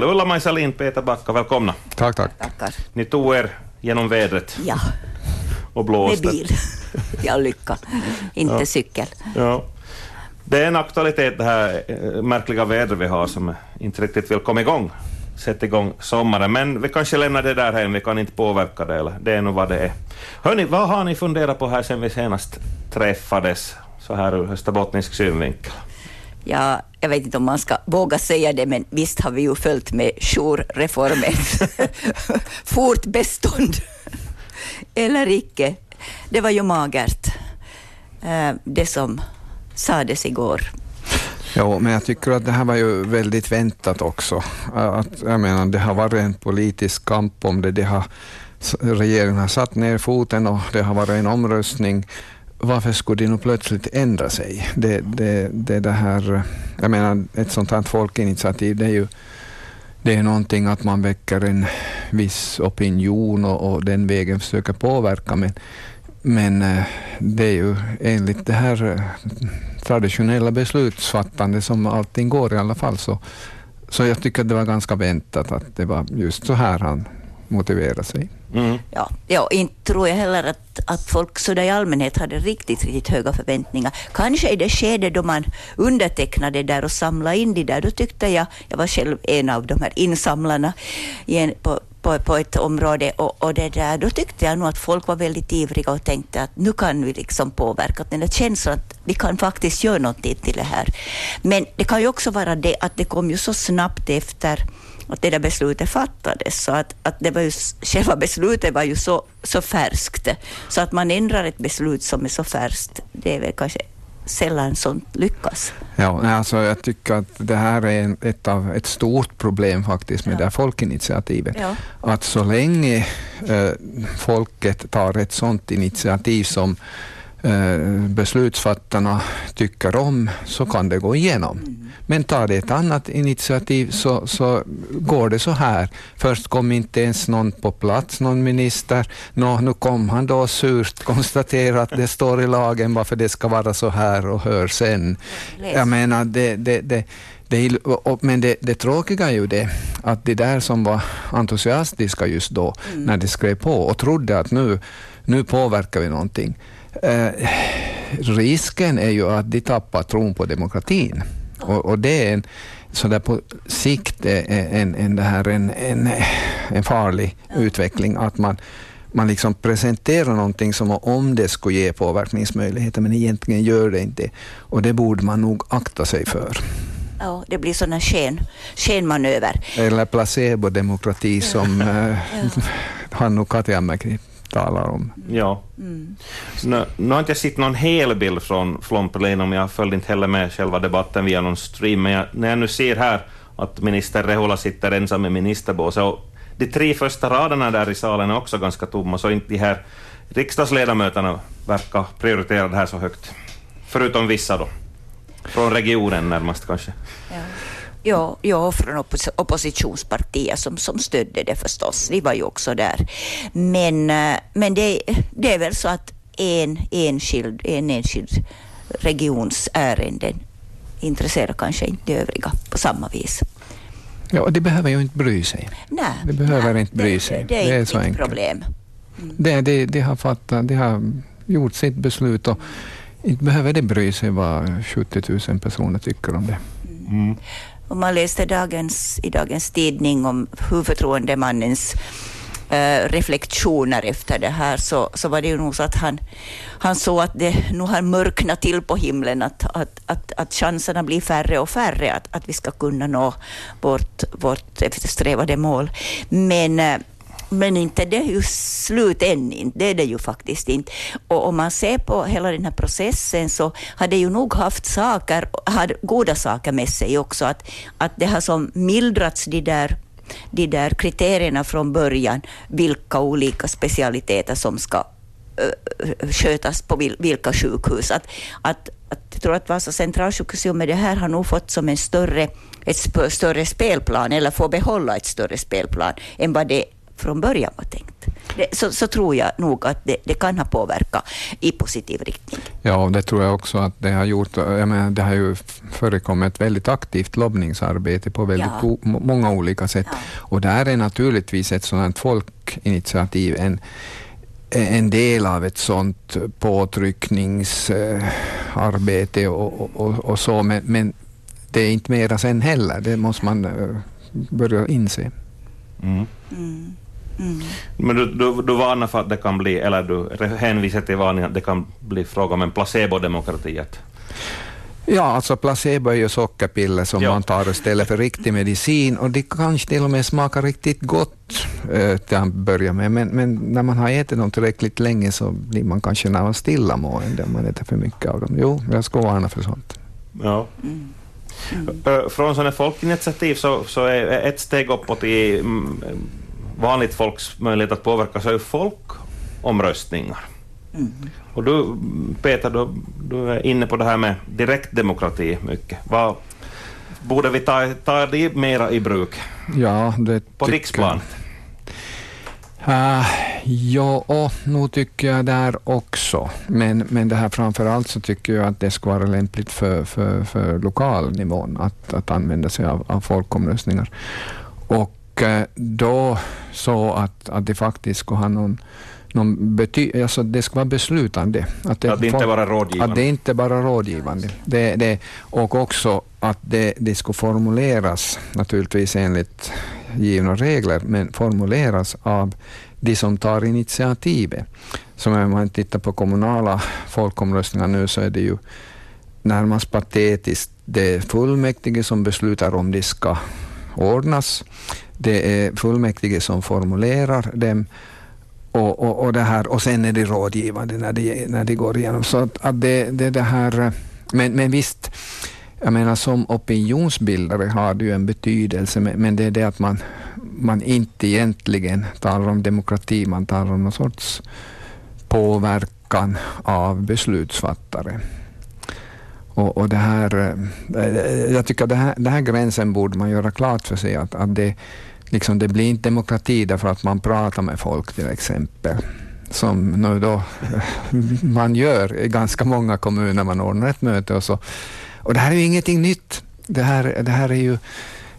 Ulla-Maj Salin, Peter Backa, välkomna. Tack, tack. Tackar. Ni tog er genom vädret Ja, och med blåste. bil. Ja, lycka. Inte Ja. cykel. Ja. Det är en aktualitet det här eh, märkliga vädret vi har som inte riktigt vill komma igång, sätta igång sommaren. Men vi kanske lämnar det där hem, vi kan inte påverka det, eller det är nog vad det är. Hörni, vad har ni funderat på här sen vi senast träffades, så här ur österbottnisk synvinkel? Ja, jag vet inte om man ska våga säga det, men visst har vi ju följt med jourreformens fortbestånd. Eller icke. Det var ju magert, eh, det som sades igår. Jo, men jag tycker att det här var ju väldigt väntat också. Att, jag menar, det har varit en politisk kamp om det. det har, regeringen har satt ner foten och det har varit en omröstning. Varför skulle de nu plötsligt ändra sig? Det, det, det, det här, jag menar, ett sånt här folkinitiativ, det är ju det är någonting att man väcker en viss opinion och, och den vägen försöker påverka. Men, men eh, det är ju enligt det här eh, traditionella beslutsfattande som allting går i alla fall. Så, så jag tycker att det var ganska väntat att det var just så här han motiverade sig. Mm. Ja, ja, inte tror jag heller att, att folk så där i allmänhet hade riktigt, riktigt höga förväntningar. Kanske i det skede då man undertecknade det där och samlade in det där, då tyckte jag, jag var själv en av de här insamlarna i en, på, på, på ett område och, och det där, då tyckte jag nog att folk var väldigt ivriga och tänkte att nu kan vi liksom påverka, den där känslan att vi kan faktiskt göra någonting till det här. Men det kan ju också vara det att det kom ju så snabbt efter att det där beslutet fattades. Så att, att det var ju, själva beslutet var ju så, så färskt. Så att man ändrar ett beslut som är så färskt, det är väl kanske sällan sånt lyckas. Ja, alltså jag tycker att det här är en, ett, av, ett stort problem faktiskt med Ja. det här folkinitiativet. Ja. Att så länge eh, folket tar ett sådant initiativ som beslutsfattarna tycker om så kan det gå igenom. Men tar det ett annat initiativ så, så går det så här. Först kom inte ens någon på plats, någon minister. Nå, nu kom han då surt konstatera att det står i lagen varför det ska vara så här och hör sen. Jag menar, det, det, det, det, men det, det tråkiga är ju det att de där som var entusiastiska just då när de skrev på och trodde att nu, nu påverkar vi någonting. Eh, risken är ju att de tappar tron på demokratin. Och, och det är en, så där på sikt en, en, det här en, en, en farlig utveckling. Att man, man liksom presenterar någonting som om det skulle ge påverkningsmöjligheter, men egentligen gör det inte. Och det borde man nog akta sig för. Ja, det blir sådana sken, skenmanöver. Eller placebo-demokrati som eh, Hannu Katiamäki talar om. Ja. Mm. Nu, nu har inte jag sett någon hel bild från Flom Plenum, jag följde inte heller med själva debatten via någon stream, men jag, när jag nu ser här att minister Rehula sitter ensam i ministerbåset, och de tre första raderna där i salen är också ganska tomma, så inte de här riksdagsledamöterna verkar prioritera det här så högt. Förutom vissa då. Från regionen närmast kanske. Ja. Ja, ja, från oppos oppositionspartier som, som stödde det förstås. De var ju också där. Men, eh, men det, det är väl så att en enskild, en enskild regions ärenden intresserar kanske inte de övriga på samma vis. Ja, de behöver ju inte bry sig. Nej, De behöver nej, inte bry det, sig. Det, är Det är inte så enkelt. problem. De, de, de, har fattat, de har gjort sitt beslut och inte behöver de bry sig vad 70 000 personer tycker om det. Mm. Om man läste dagens, i dagens tidning om huvudförtroendemannens eh, reflektioner efter det här så, så var det ju nog så att han, han såg att det nu har mörknat till på himlen, att, att, att, att chanserna blir färre och färre att, att vi ska kunna nå vårt, vårt eftersträvade mål. Men eh, men inte det är ju slut än, inte. det är det ju faktiskt inte. Och om man ser på hela den här processen så har det ju nog haft saker, har goda saker med sig också. Att, att det har som mildrats de där, de där kriterierna från början, vilka olika specialiteter som ska ö, skötas på vilka sjukhus. Att, att, att, jag tror att Vasa centralsjukhus med det här har nog fått som en större, ett större spelplan, eller får behålla ett större spelplan, än vad det från början var tänkt. Det, så, så, tror jag nog att det, det, kan ha påverkat i positiv riktning. Ja, det tror jag också att det har gjort. Jag menar, det har ju förekommit ett väldigt aktivt lobbningsarbete på väldigt ja. många olika sätt. Ja. Och där är naturligtvis ett sådant folkinitiativ en, en del av ett sådant påtryckningsarbete och, och, och så, men, men, det är inte mera sen heller. Det måste man eh, börja inse. Mm. Mm. Mm. Men du, du, du varnar för att det kan bli, eller du hänvisar till varningen att det kan bli fråga om en placebo-demokrati? Ja, alltså placebo är ju sockerpiller som ja. man tar istället för riktig medicin och det kanske till och med smakar riktigt gott äh, till att börja med, men, men när man har ätit dem tillräckligt länge så blir man kanske närmast stillamående om man äter för mycket av dem. Jo, jag ska varna för sånt. Ja. Mm. Mm. Från sådana folkinitiativ så, så är ett steg uppåt i mm, vanligt folks möjlighet att påverka så är folkomröstningar. Mm. Och du, Peter, du, du, är inne på det här med direktdemokrati mycket. Vad, borde vi ta, ta det mera i bruk? Ja, det på riksplan? Uh, ja, och nu tycker jag där också. Men, men det här framför allt så tycker jag att det ska vara lämpligt för, för, för lokalnivån att, att använda sig av, av folkomröstningar. Och då så att, att det faktiskt ska ha någon någon bety alltså det ska vara beslutande. Att det, att det inte bara rådgivande. Att det inte bara rådgivande. Det, det, och också att det, det ska formuleras, naturligtvis enligt givna regler, men formuleras av de som tar initiativet. Som om man tittar på kommunala folkomröstningar nu så är det ju närmast patetiskt. Det är fullmäktige som beslutar om de ska ordnas. Det är fullmäktige som formulerar dem och, och, och, det här, och sen är det rådgivande när det, när det går igenom. Så att, att det, det, det här, men, men visst, jag menar som opinionsbildare har det ju en betydelse, men, men det är det att man, man inte egentligen talar om demokrati, man talar om någon sorts påverkan av beslutsfattare. Och, och det här, eh, jag tycker att den här, den här gränsen borde man göra klart för sig, att, att det, liksom, det blir inte demokrati därför att man pratar med folk till exempel. Som nu då, eh, man gör i ganska många kommuner, man ordnar ett möte och så. Och det här är ju ingenting nytt. Det här, det här är ju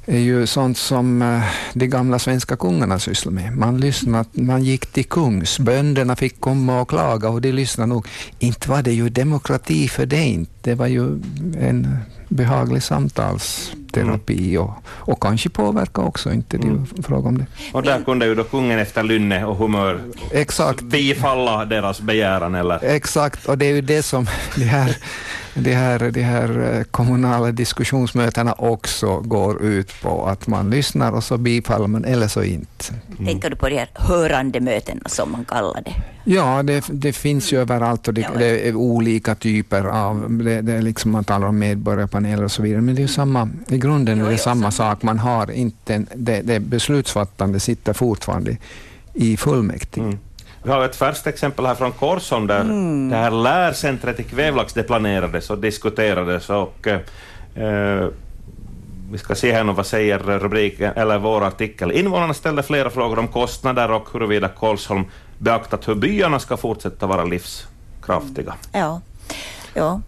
är ju sånt som eh, de gamla svenska kungarna sysslade med. Man, lyssnade, man gick till kungs, bönderna fick komma och klaga och de lyssnade nog. Inte var det ju demokrati för det inte. Det var ju en behaglig samtalsterapi och, och kanske påverka också, inte det mm. fråga om det. Och där kunde ju då kungen efter lynne och humör Exakt. bifalla deras begäran eller? Exakt, och det är ju det som de här, de här, de här eh, kommunala diskussionsmötena också går ut på, att man lyssnar och så bifaller man eller så inte. Mm. Tänker du på de här hörande mötena som man kallar det? Ja, det, det finns ju överallt och det, det är olika typer av, det, det är liksom man talar om medborgarpaneler och så vidare, men det är samma, i grunden är det samma sak. Man har inte, det, det beslutsfattande sitter fortfarande i fullmäktige. Mm. Vi har ett färskt exempel här från Korsholm där mm. det här lärcentret i Kvävlax det planerades och diskuterades och eh, vi ska se här nu vad säger rubriken, eller vår artikel. Invånarna ställde flera frågor om kostnader och huruvida Korsholm beaktat hur byarna ska fortsätta vara livskraftiga. Ja, ja.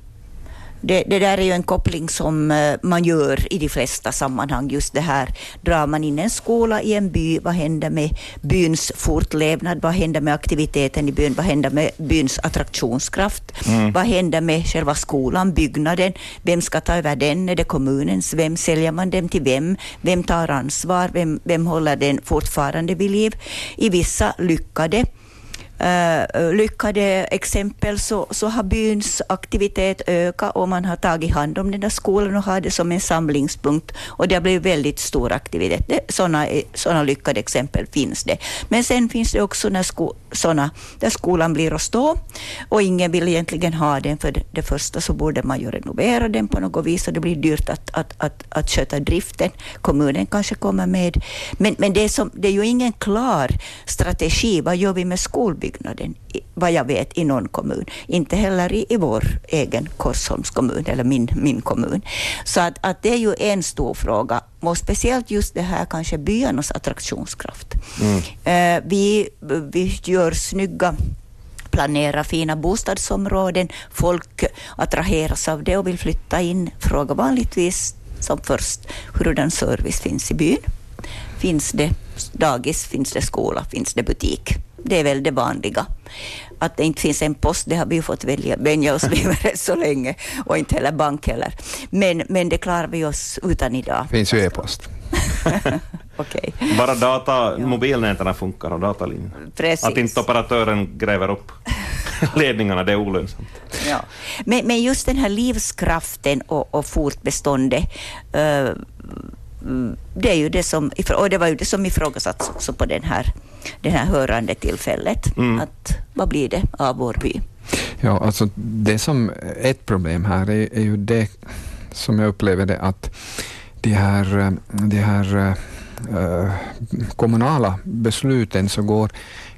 Det, det, där är ju en koppling som eh, man gör i de flesta sammanhang. Just det här, drar man in en skola i en by, vad händer med byns fortlevnad? Vad händer med aktiviteten i byn? Vad händer med byns attraktionskraft? Mm. Vad händer med själva skolan, byggnaden? Vem ska ta över den? Är det kommunens? Vem säljer man den till vem? Vem tar ansvar? Vem, vem håller den fortfarande vid liv? I vissa lyckade uh, lyckade exempel så, så har byns aktivitet ökat och man har tagit hand om den där skolan och har det som en samlingspunkt och det har blivit väldigt stor aktivitet. sådana, eh, såna lyckade exempel finns det. Men sen finns det också när sko, sådana där skolan blir att stå och ingen vill egentligen ha den. För det, det första så borde man ju renovera den på något vis och det blir dyrt att, att, att, att sköta driften. Kommunen kanske kommer med. Men, men det, är som, det är ju ingen klar strategi. Vad gör vi med skolbyggen? Byggnaden, vad jag vet, i någon kommun. Inte heller i, i vår egen Korsholms kommun, eller min, min kommun. Så att, att det är ju en stor fråga, och speciellt just det här kanske byarnas attraktionskraft. Mm. Eh, vi, vi gör snygga planera fina bostadsområden. Folk attraheras av det och vill flytta in. Fråga vanligtvis som först hurdan service finns i byn. Finns det dagis, finns det skola, finns det butik? Det är väl det vanliga. Att det inte finns en post, det har vi fått välja, vänja oss vid rätt så länge. Och inte heller bank heller. Men, men det klarar vi oss utan idag. Det finns ju e-post. okay. Bara data, mobilnäten funkar och datalinjen. Precis. Att inte operatören gräver upp ledningarna, det är olönsamt. Ja. Men, men just den här livskraften och, och fortbeståndet, uh, det är ju det som, och det var ju det som ifrågasattes också på den här, det här hörande tillfället. Mm. Att, vad blir det av vår by? Ja, alltså det som ett problem här är, är ju det som jag upplever det att de här, de här äh, Eh, kommunala besluten så går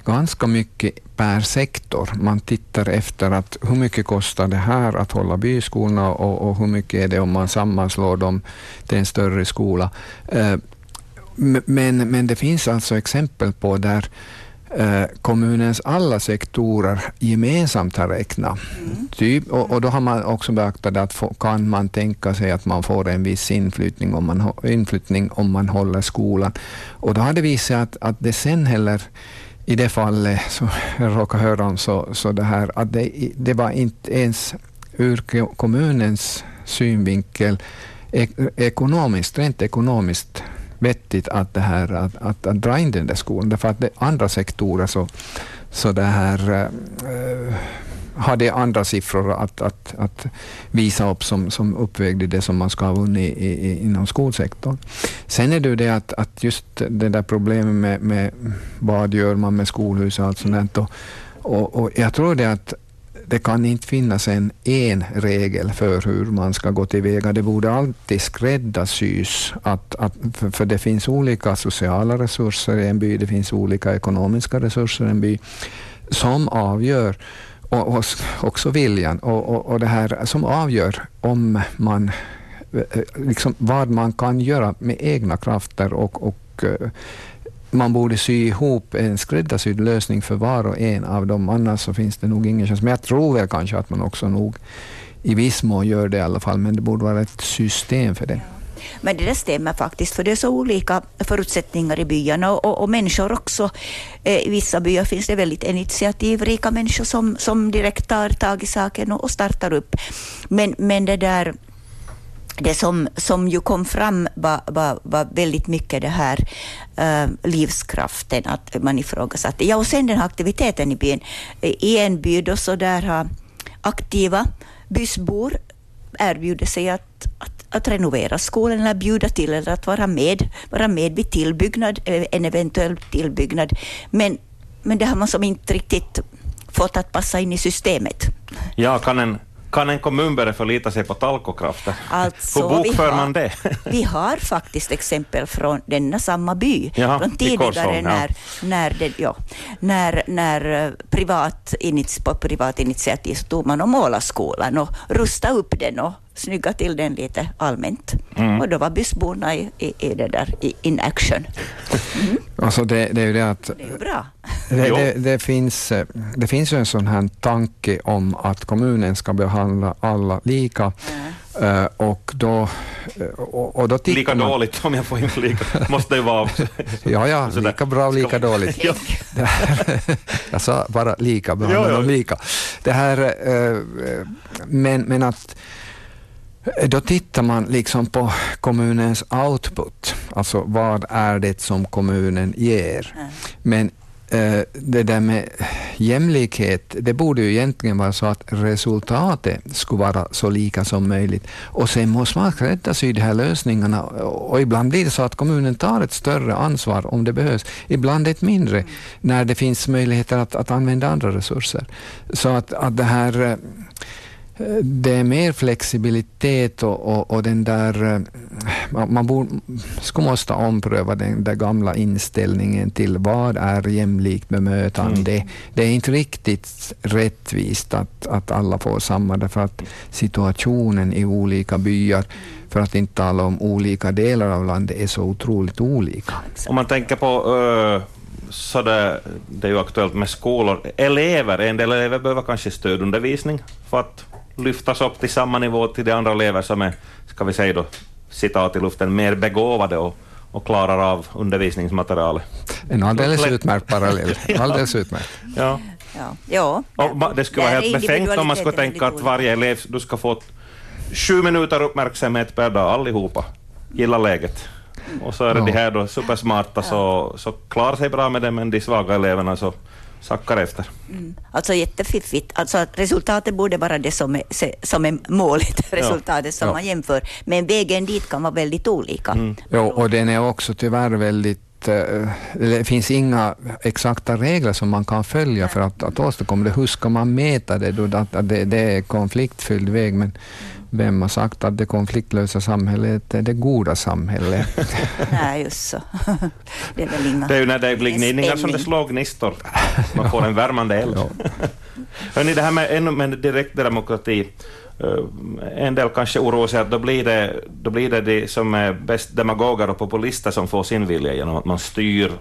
ganska mycket per sektor. Man tittar efter att hur mycket kostar det här att hålla byskolorna och, och hur mycket är det om man sammanslår dem till en större skola. Eh, men, men det finns alltså exempel på där kommunens alla sektorer gemensamt har räknat. Mm. Typ, och, och, då har man också beaktat att få, kan man tänka sig att man får en viss inflyttning om man, inflyttning om man håller skolan. Och då har det visat sig att, att det sen heller i det fallet som jag råkar höra om, så, så det här, att det, det var inte ens ur kommunens synvinkel ek, ekonomiskt, rent ekonomiskt vettigt att, det här, att, att, att dra in den där skolan. Därför att det andra sektorer så, så det här, eh, äh, hade andra siffror att, att, att visa upp som, som uppvägde det som man ska ha vunnit i, i, inom skolsektorn. Sen är det ju det att, att just det där problemet med, med vad gör man med skolhus och allt sånt och, och, och jag tror det att det kan inte finnas en, en regel för hur man ska gå tillväga. Det borde alltid skräddarsys. Att, att, för, för det finns olika sociala resurser i en by, det finns olika ekonomiska resurser i en by som avgör och, och också viljan och, och, och, det här som avgör om man eh, eh, liksom vad man kan göra med egna krafter och, och eh, man borde sy ihop en skräddarsydd lösning för var och en av dem, annars så finns det nog ingen chans. Men jag tror väl kanske att man också nog i viss mån gör det i alla fall, men det borde vara ett system för det. Men det där stämmer faktiskt, för det är så olika förutsättningar i byarna och, och, och människor också. Eh, I vissa byar finns det väldigt initiativrika människor som, som direkt tar tag i saken och, och startar upp. Men, men det där det som, som ju kom fram var, var, var väldigt mycket det här äh, livskraften, att man ifrågasatte. Ja, och sen den här aktiviteten i byn. I en by då så där har aktiva bysbor erbjudit sig att, att, att renovera skolan eller bjuda till eller att vara med, vara med vid tillbyggnad, en eventuell tillbyggnad. Men, men det har man som inte riktigt fått att passa in i systemet. Ja, kan en kan en kommun börja förlita sig på talkokrafter? Alltså, Hur bokför man det? vi har faktiskt exempel från denna samma by, Jaha, från tidigare när, ja. när, det, ja, när, när eh, privat, på privat initiativ tog man och målade skolan och rustade upp den och snygga till den lite allmänt. Mm. Och då var bysborna i, i, i, det där, i in action. Mm. Alltså det, det är ju det att... Det är bra. Det, det, det, finns, det finns ju en sån här tanke om att kommunen ska behandla alla lika. Mm. Och då, och, och då lika man, dåligt, om jag får inflika, måste det vara. ja, ja, lika bra och lika dåligt. jag sa bara lika, behandla dem lika. Det här, uh, men, men att då tittar man liksom på kommunens output, alltså vad är det som kommunen ger. Mm. Men eh, det där med jämlikhet, det borde ju egentligen vara så att resultatet skulle vara så lika som möjligt. Och sen måste man skräddarsy de här lösningarna och ibland blir det så att kommunen tar ett större ansvar om det behövs, ibland ett mindre mm. när det finns möjligheter att, att använda andra resurser. Så att, att det här det är mer flexibilitet och, och, och den där... Eh, man, man borde, skulle måste ompröva den där gamla inställningen till vad är jämlikt bemötande. Mm. Det är inte riktigt rättvist att, att alla får samma, därför att situationen i olika byar för att inte tala om olika delar av landet, är så otroligt olika. Om man tänker på uh, så det, det är ju aktuellt med skolor. Elever, en del elever behöver kanske stödundervisning för att lyftas upp till samma nivå till de andra elever som är, ska vi säga då, citat i luften, mer begåvade och, och klarar av undervisningsmaterialet. En alldeles utmärkt parallell. Alldeles utmärkt. Ja. Ja. ja. Och det skulle vara helt befängt om man skulle tänka att varje elev du ska få sju minuter uppmärksamhet per dag allihopa. Gilla läget. Och så är det ja. de här då supersmarta så, så klarar sig bra med det, men de svaga eleverna så sackar efter. Mm. Alltså jättefiffigt. Alltså resultatet borde vara det som är, som är målet, resultatet ja. som ja. man jämför. Men vägen dit kan vara väldigt olika. Mm. Ja, och den är också tyvärr väldigt eh, det finns inga exakta regler som man kan följa för att, att åstadkomma det. Hur ska man mäta det? Då? Att det, det är konfliktfylld väg, men vem har sagt att det konfliktlösa samhället är det goda samhället? Nej, just så. Det är väl inga... Det är ju när det blir gnidningar som det slår gnistor. Man får en värmande eld. Ja. Hörrni, det här med, med direktdemokrati, uh, en del kanske oroar sig att då blir det, då blir det de som är bäst demagoger och populister som får sin vilja genom att man styr,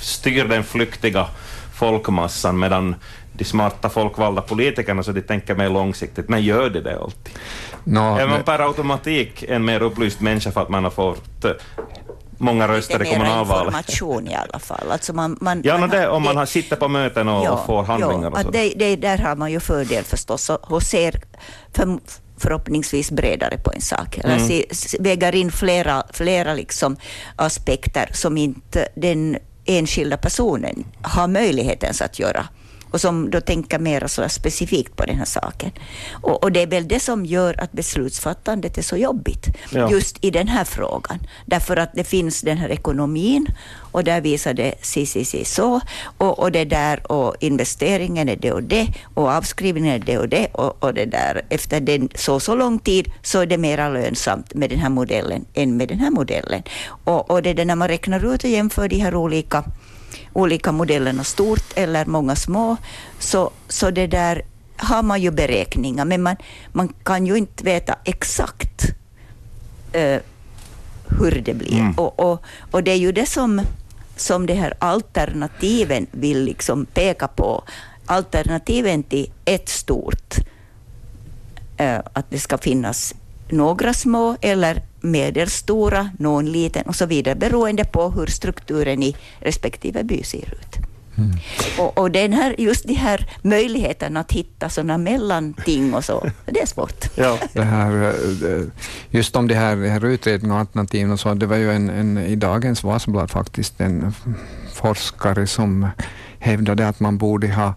styr den flyktiga folkmassan medan de smarta folkvalda politikerna så de tänker mer långsiktigt, men gör de det alltid? No, är man per automatik en mer upplyst människa för att man har fått eh, många röster i kommunalvalet. information i alla fall. Alltså man, man, ja, man det, om man har, sitter på möten och, ja, och får handlingar. Ja, och. Det, det, där har man ju fördel förstås och, och ser för, förhoppningsvis bredare på en sak. Eller mm. se, väger in flera, flera liksom aspekter som inte den enskilda personen har möjligheten att göra och som då tänker mer så specifikt på den här saken. Och, och, det är väl det som gör att beslutsfattandet är så jobbigt ja. just i den här frågan. Därför att det finns den här ekonomin och där visar det si, si, si, så och, och det där och investeringen är det och det och avskrivningen är det och det och, och det där efter den, så så lång tid så är det mera lönsamt med den här modellen än med den här modellen. Och, och det är det när man räknar ut och jämför de här olika olika modellerna stort eller många små, så, så det där har man ju beräkningar, men man, man kan ju inte veta exakt uh, hur det blir. Mm. Och, och, och det är ju det som, som de här alternativen vill liksom peka på. Alternativen till ett stort, uh, att det ska finnas några små eller medelstora, någon liten och så vidare, beroende på hur strukturen i respektive by ser ut. Mm. Och, och den här, just de här möjligheterna att hitta sådana mellanting och så, det är svårt. Ja. Det här, eh, just om de här, de här utredningarna och alternativen och så, det var ju en, en, i dagens Vasablad faktiskt en forskare som hävdade att man borde ha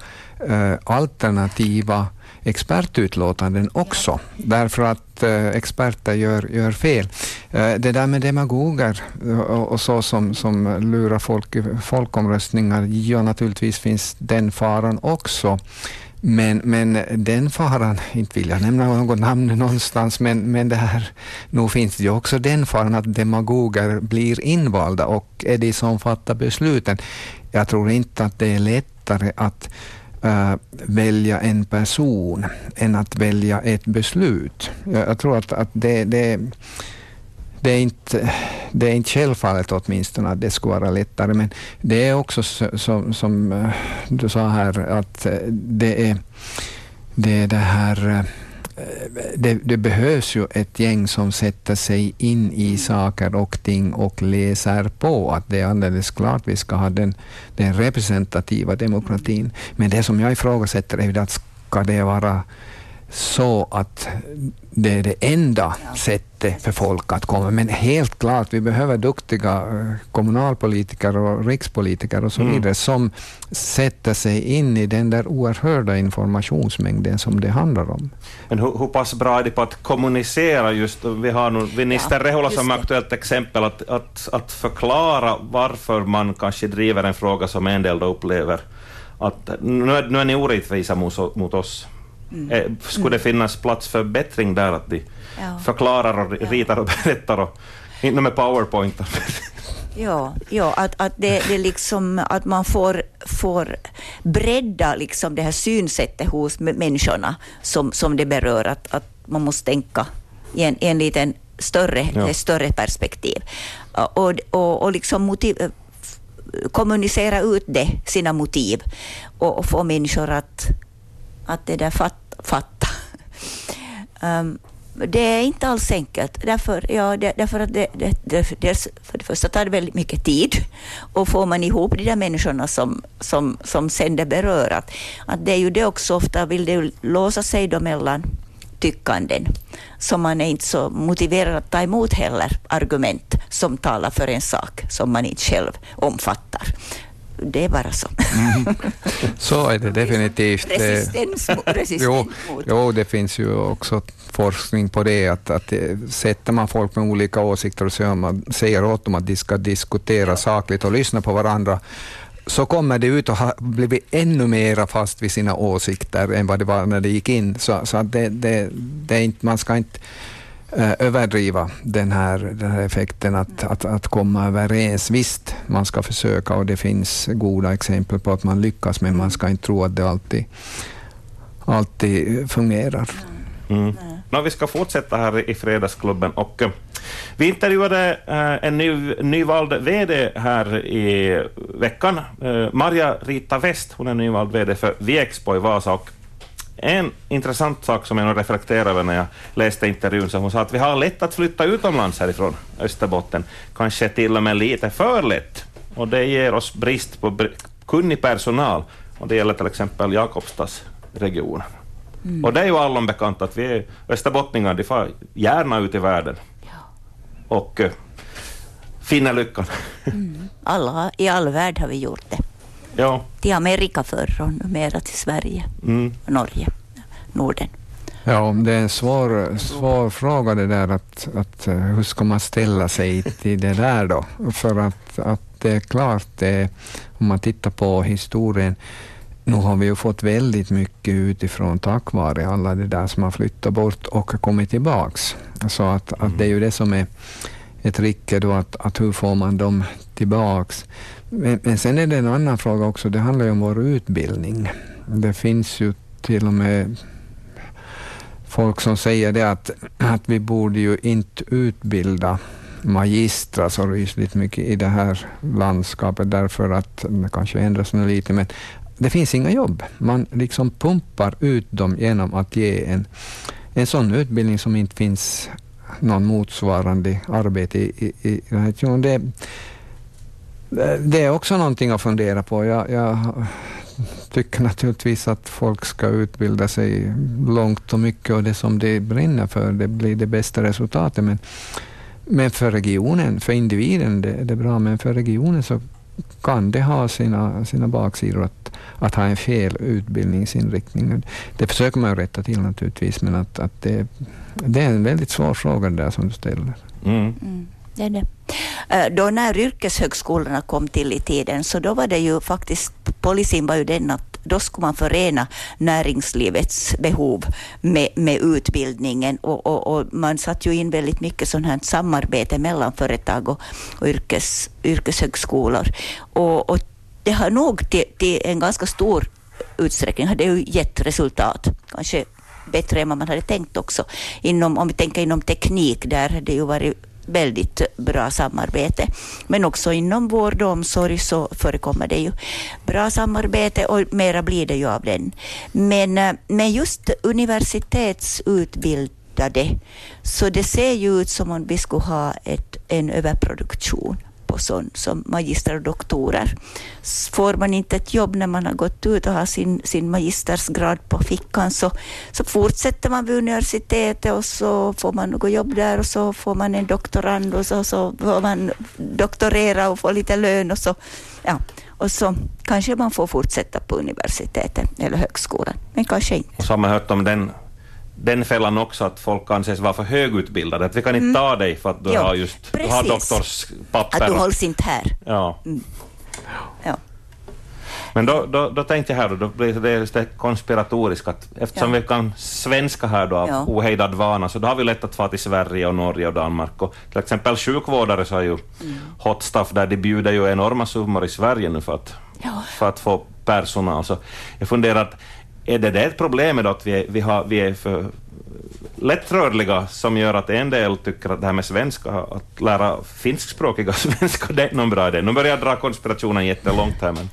äh, alternativa expertutlåtanden också, därför att eh, experter gör, gör fel. Eh, det där med demagoger eh, och, och, så som, som lurar folk i folkomröstningar, ja naturligtvis finns den faran också. Men, men den faran, inte vill jag nämna något namn någonstans, men, men det här, nog finns det ju också den faran att demagoger blir invalda och är de som fattar besluten. Jag tror inte att det är lättare att äh, välja en person än att välja ett beslut. Jag, jag tror att, att det, det, det, är inte, det är inte självfallet åtminstone att det skulle vara lättare, men det är också så, som, som äh, du sa här, att äh, det är det, är det här äh, det, det, behövs ju ett gäng som sätter sig in i saker och ting och läser på. Att det är alldeles klart vi ska ha den, den representativa demokratin. Men det som jag ifrågasätter är att ska det vara så att det är det enda sättet för folk att komma. Men helt klart, vi behöver duktiga eh, kommunalpolitiker och rikspolitiker och så mm. vidare mm. som sätter sig in i den där oerhörda informationsmängden som det handlar om. Men hur, hur pass bra är det på att kommunicera just, vi har nu minister ja, Rehula som aktuellt exempel, att, att, att förklara varför man kanske driver en fråga som en del då upplever att nu är, nu är ni orättvisa mot, mot oss Eh, Skulle det finnas plats för bättring där, att de Ja. förklarar och ritar och berättar och inte med powerpoint. Ja, ja att, att, det, det liksom, att man får, får bredda liksom det här synsättet hos människorna som, som det berör. Att, att man måste tänka i en, i en liten större, Ja. större perspektiv. Och, och, och liksom motiv, kommunicera ut det, sina motiv och, och få människor att, att det där fat, fatta. Um, det är inte alls enkelt. Därför, ja, det, därför att det, det, det, dels, för det första tar det väldigt mycket tid. Och får man ihop de där människorna som, som, som sen det berör. Att, att det är ju det också ofta, vill det låsa sig då mellan tyckanden. Så man är inte så motiverad att ta emot heller argument som talar för en sak som man inte själv omfattar. Det är bara så. Så är det definitivt. Resistens, resistens Jo, jo, det finns ju också forskning på det, att, att sätter man folk med olika åsikter och säger, man, säger åt dem att de ska diskutera sakligt och lyssna på varandra, så kommer det ut och har blivit ännu mera fast vid sina åsikter än vad det var när det gick in. Så, så det, det, det är inte, man ska inte Eh, överdriva den här, den här effekten att, att, att komma överens. Visst, man ska försöka och det finns goda exempel på att man lyckas, men man ska inte tro att det alltid, alltid fungerar. Mm. mm. Nå, vi ska fortsätta här i Fredagsklubben och eh, vi intervjuade eh, en ny, nyvald VD här i veckan. Marja Rita West, hon är nyvald VD för Viexpo i Vasa och en intressant sak som jag nog reflekterade över när jag läste intervjun, så hon sa att vi har lätt att flytta utomlands härifrån Österbotten, kanske till och med lite för lätt. Och det ger oss brist på br- kunnig personal, och det gäller till exempel Jakobstadsregionen. Och det är ju allom bekant att vi är österbottningar, de far gärna ut i världen och uh, finner lyckan. Alla, I all värld har vi gjort det. Ja, Till Amerika förr och numera till Sverige, mm, Norge, Norden. Ja, det är en svår, svår fråga det där att, att eh, hur ska man ställa sig till det där då? För att, att det är klart, det, om man tittar på historien, nu har vi ju fått väldigt mycket utifrån tack vare alla det där som har flyttat bort och kommit tillbaks. Så att, att det är ju det som är ett rike då, att, att hur får man dem tillbaks? Men, men sen är det en annan fråga också, det handlar ju om vår utbildning. Det finns ju till och med folk som säger det att, att vi borde ju inte utbilda magistrar så rysligt mycket i det här landskapet därför att det kanske ändras nu lite men det finns inga jobb. Man liksom pumpar ut dem genom att ge en, en sån utbildning som inte finns någon motsvarande arbete i. i, i den här. Det, det är också någonting att fundera på. Jag, jag tycker naturligtvis att folk ska utbilda sig långt och mycket och det som de brinner för, det blir det bästa resultatet. Men, men för regionen, för individen, det, det är bra, men för regionen så kan det ha sina, sina baksidor att, att ha en fel utbildningsinriktning. Det försöker man rätta till naturligtvis, men att, att det, det är en väldigt svår fråga där som du ställer. mm, Mm, det är det. Eh, Då när yrkeshögskolorna kom till i tiden, så då var det ju faktiskt, policyn var ju den att då skulle man förena näringslivets behov med, med utbildningen och, och, och man satte ju in väldigt mycket sånt här samarbete mellan företag och, och yrkes, yrkeshögskolor. Och, och det har nog till, till en ganska stor utsträckning har det ju gett resultat. Kanske bättre än vad man hade tänkt också. Inom, om vi tänker inom teknik, där det ju varit väldigt bra samarbete. Men också inom vård och omsorg så förekommer det ju bra samarbete och mera blir det ju av den. Men, eh, men just universitetsutbildade, så det ser ju ut som om vi skulle ha ett, en överproduktion på sån som magister och doktorer. Får man inte ett jobb när man har gått ut och har sin, sin magistersgrad på fickan så, så fortsätter man vid universitetet och så får man något jobb där och så får man en doktorand och så, så får man doktorera och få lite lön och så, ja, och så kanske man får fortsätta på universitetet eller högskolan, men kanske inte. Och så har man hört om den, den fällan också, att folk anses vara för högutbildade. Att vi kan inte ta dig för att du Mm. Jo, har just du har precis. doktorspapper. Att du hålls inte här. Ja. Ja. Men då, då, då tänkte jag här, då, då blir det just det konspiratoriska, att eftersom Ja. vi kan svenska här då av Ja. ohejdad vana, så då har vi lätt att få till Sverige och Norge och Danmark. Och till exempel sjukvårdare så är ju Mm. hot stuff där, de bjuder ju enorma summor i Sverige nu för att, Ja. för att få personal. Så jag funderar, att är det det ett problem då att vi är, vi, har, vi är för lättrörliga som gör att en del tycker att det här med svenska, att lära finskspråkiga svenska, det är någon bra idé. Nu börjar jag dra konspirationen jättelångt här, men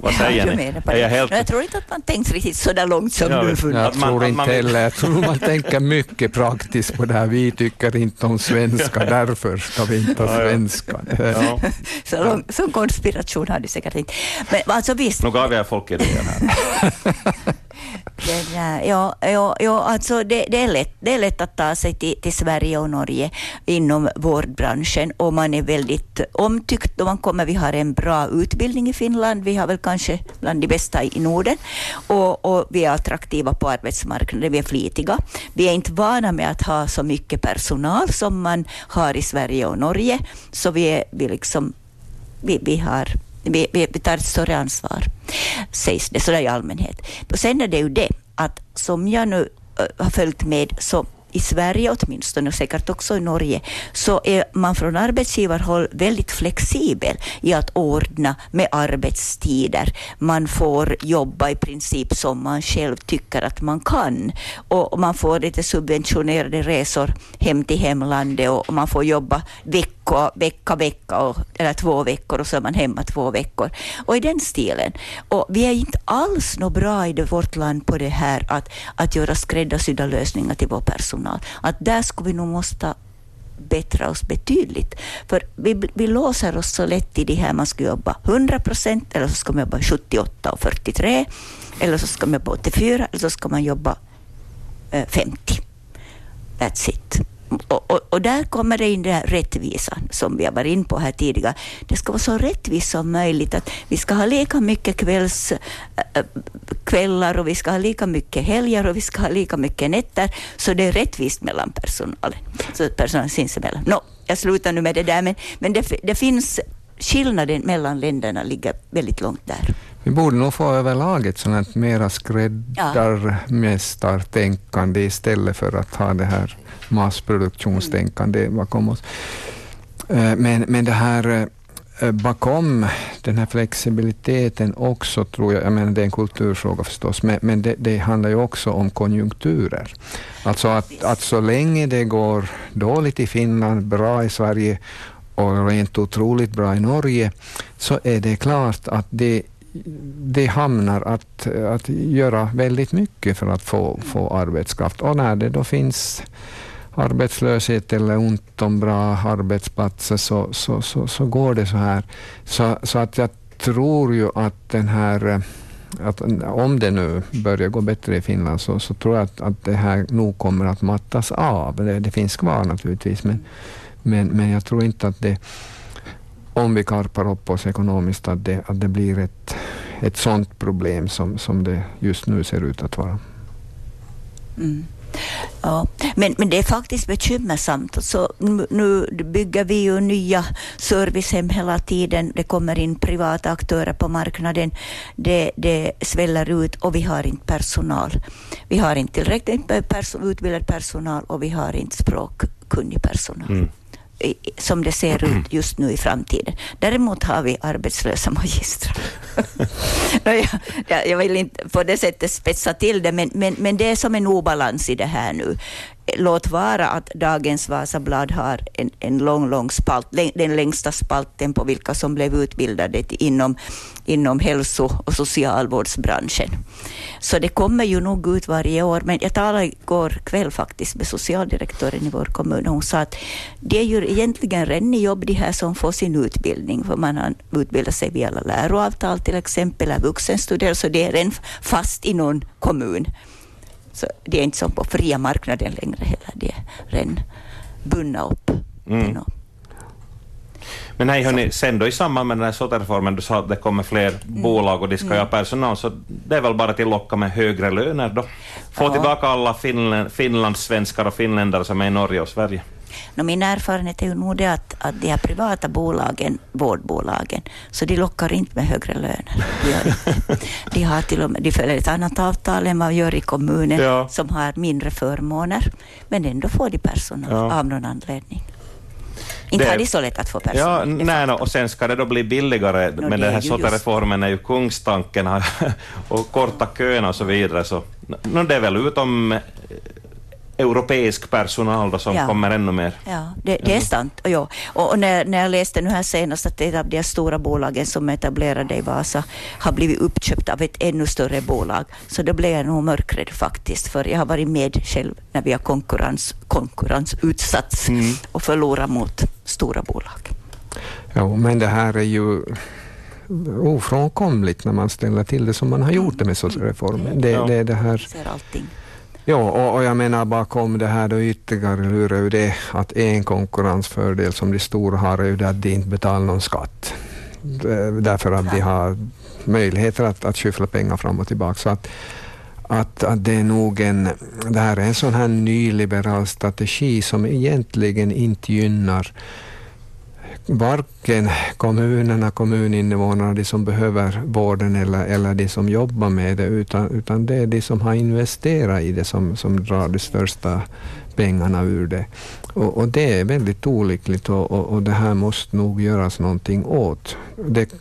vad säger jag ni? jag helt... Jag tror inte att man tänkt riktigt så där långt som Ja, du vet. Jag man- tror inte man heller. Jag tror man tänker mycket praktiskt på det här. Vi tycker inte om svenska, därför ska vi inte ha Ja, ja. svenska. Ja, Så, lång, så konspiration har du säkert inte. Men alltså visst, nu gav jag folk idéer här. Den, där- eh, ja, ja, ja, alltså det, det, är lätt, det är lätt att ta sig till, till Sverige och Norge inom vårdbranschen och man är väldigt omtyckt då man kommer. Vi har en bra utbildning i Finland. Vi har väl kanske bland de bästa i Norden och, och vi är attraktiva på arbetsmarknaden. Vi är flitiga. Vi är inte vana med att ha så mycket personal som man har i Sverige och Norge. Så vi, är, vi, liksom, vi, vi har vi, vi, vi tar ett större ansvar, sägs det sådär i allmänhet. Och sen är det ju det att som jag nu äh, har följt med så i Sverige åtminstone och säkert också i Norge så är man från arbetsgivarhåll väldigt flexibel i att ordna med arbetstider. Man får jobba i princip som man själv tycker att man kan och man får lite subventionerade resor hem till hemlandet och man får jobba veckor vecka, vecka, vecka och, eller två veckor och så är man hemma två veckor. Och i den stilen. Och vi är inte alls något bra i det, vårt land på det här att, att göra skräddarsydda lösningar till vår personal. Att där skulle vi nog måste bättra oss betydligt. För vi, vi låser oss så lätt i det här, man ska jobba 100 procent eller så ska man jobba 78 och 43 eller så ska man jobba 84 eller så ska man jobba eh, 50. That's it. Och, och, och där kommer det in den här rättvisan som vi har varit in på här tidigare. Det ska vara så rättvist som möjligt. att Vi ska ha lika mycket kvälls, äh, äh, kvällar och vi ska ha lika mycket helger och vi ska ha lika mycket nätter. Så det är rättvist mellan personalen. Så personalen sinsemellan. No, jag slutar nu med det där men, men det, det finns skillnaden mellan länderna ligger väldigt långt där. Vi borde nog få överlag ett sånt här mera skräddarmästartänkande istället för att ha det här massproduktionstänkande bakom oss. Eh, Men, men det här eh, bakom den här flexibiliteten också, tror jag, jag menar det är en kulturfråga förstås, men, men det, det handlar ju också om konjunkturer. Alltså att, att så länge det går dåligt i Finland, bra i Sverige och rent otroligt bra i Norge, så är det klart att det det hamnar att, att göra väldigt mycket för att få, få arbetskraft. Och när det då finns arbetslöshet eller ont om bra arbetsplatser så, så, så, så går det så här. Så, så att jag tror ju att den här att om det nu börjar gå bättre i Finland så, så tror jag att, att det här nog kommer att mattas av. Det, det finns kvar naturligtvis men, men, men jag tror inte att det om vi karpar upp oss ekonomiskt att det, att det blir ett, ett sådant problem som, som det just nu ser ut att vara. Mm. Ja, men, men det är faktiskt bekymmersamt. Så nu, bygger vi ju nya servicehem hela tiden. Det kommer in privata aktörer på marknaden. Det, det sväller ut och vi har inte personal. Vi har inte tillräckligt med perso- utbildad personal och vi har inte språkkunnig personal. Mm. Som det ser ut just nu i framtiden. Däremot har vi arbetslösa magistrar. Jag, jag vill inte på det sättet spetsa till det, men, men, men det är som en obalans i det här nu. Låt vara att dagens Vasablad har en, en lång, lång spalt, den längsta spalten på vilka som blev utbildade inom, inom hälso och socialvårdsbranschen. Så det kommer ju nog ut varje år. Men jag talade igår kväll faktiskt med socialdirektören i vår kommun och hon sa att det är ju egentligen redan jobb de här som får sin utbildning. För man har utbildat sig via läroavtal till exempel, eller vuxenstudier, så det är redan fast i någon kommun. Så det är inte som på fria marknaden längre heller. Det är redan bundna upp. Mm. Men hej hörni, sen då i samband med den här SOT-reformen, du sa att det kommer fler Mm. bolag och de ska ju ha personal, så det är väl bara att locka med högre löner då? Få Ja. tillbaka alla Finland, finlandssvenskar och finländare som är i Norge och Sverige. No, min erfarenhet är ju nog det att, att de här privata bolagen, vårdbolagen, så de lockar inte med högre löner. De, gör inte. de, har till och med, de följer ett annat avtal än man gör i kommunen Ja. som har mindre förmåner, men ändå får de personal Ja. av någon anledning. Inte Det- har de så lätt att få Ja, personal. de nej, no, och sen ska det då bli billigare, Nå, men den är här SOTA-reformen är ju kungstanken och korta köerna och så vidare. Så, no, det är väl utom europeisk personal då som Ja. kommer ännu mer. Ja, det, det är sant. Och, ja. och, och när, när jag läste nu här senast att ett av de stora bolagen som är etablerade i Vasa har blivit uppköpt av ett ännu större bolag, så då blev jag nog mörkrädd faktiskt, för jag har varit med själv när vi har konkurrens, konkurrensutsatts Mm. och förlorat mot stora bolag. Ja, men det här är ju ofrånkomligt när man ställer till det som man har gjort det med SOS-reformen. Det, Ja. det, är det här Ser allting. Ja, och, och jag menar bakom det här då ytterligare lurar ju det att en konkurrensfördel som de stora har är ju det att de inte betalar någon skatt. Därför att de har möjligheter att, att skyffla pengar fram och tillbaka. Så att, att, att det är nog en, det här är en sån här nyliberal strategi som egentligen inte gynnar varken kommunerna, kommuninvånarna, de som behöver vården eller, eller de som jobbar med det, utan, utan det är de som har investerat i det som, som drar de största pengarna ur det. Och, och det är väldigt olyckligt och, och, och det här måste nog göras någonting åt. Det,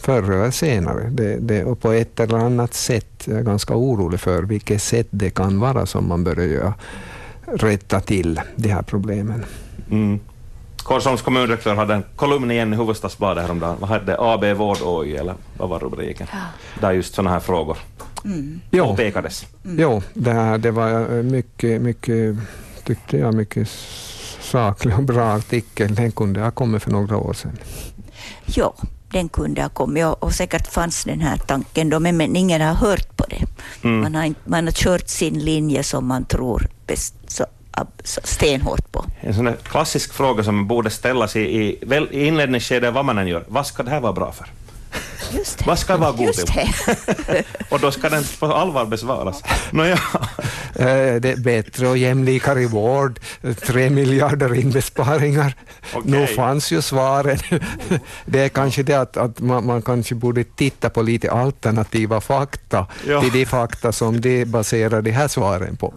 förr eller senare. Det, det, och på ett eller annat sätt, jag är ganska orolig för vilket sätt det kan vara som man börjar göra, rätta till de här problemen. Mm. Korsholms kommundirektör hade en kolumn igen i Hufvudstadsbladet häromdagen. Vad hette det? AB Vård Oj, eller vad var rubriken? Där just sådana här frågor Mm. Jo, påpekades. jo det, här, det var mycket, mycket, tyckte jag, mycket saklig och bra artikel. Den kunde ha kommit för några år sedan. Ja, den kunde ha kommit och, och säkert fanns den här tanken då, men, men ingen har hört på det. Mm. Man, har inte, man har kört sin linje som man tror bäst, så stenhårt på. En sån klassisk fråga som borde ställas i, i, väl, i inledningsskedet vad man än gör. Vad ska det här vara bra för? Just det. Vad ska vara god Just till? det. Och då ska den på allvar besvaras. Nåja, Eh, det är bättre och jämlikare vård, tre miljarder inbesparingar. Okej. Nu fanns ju svaren. Det är kanske det att, att man, man kanske borde titta på lite alternativa fakta Ja. till de fakta som de baserar de här svaren på.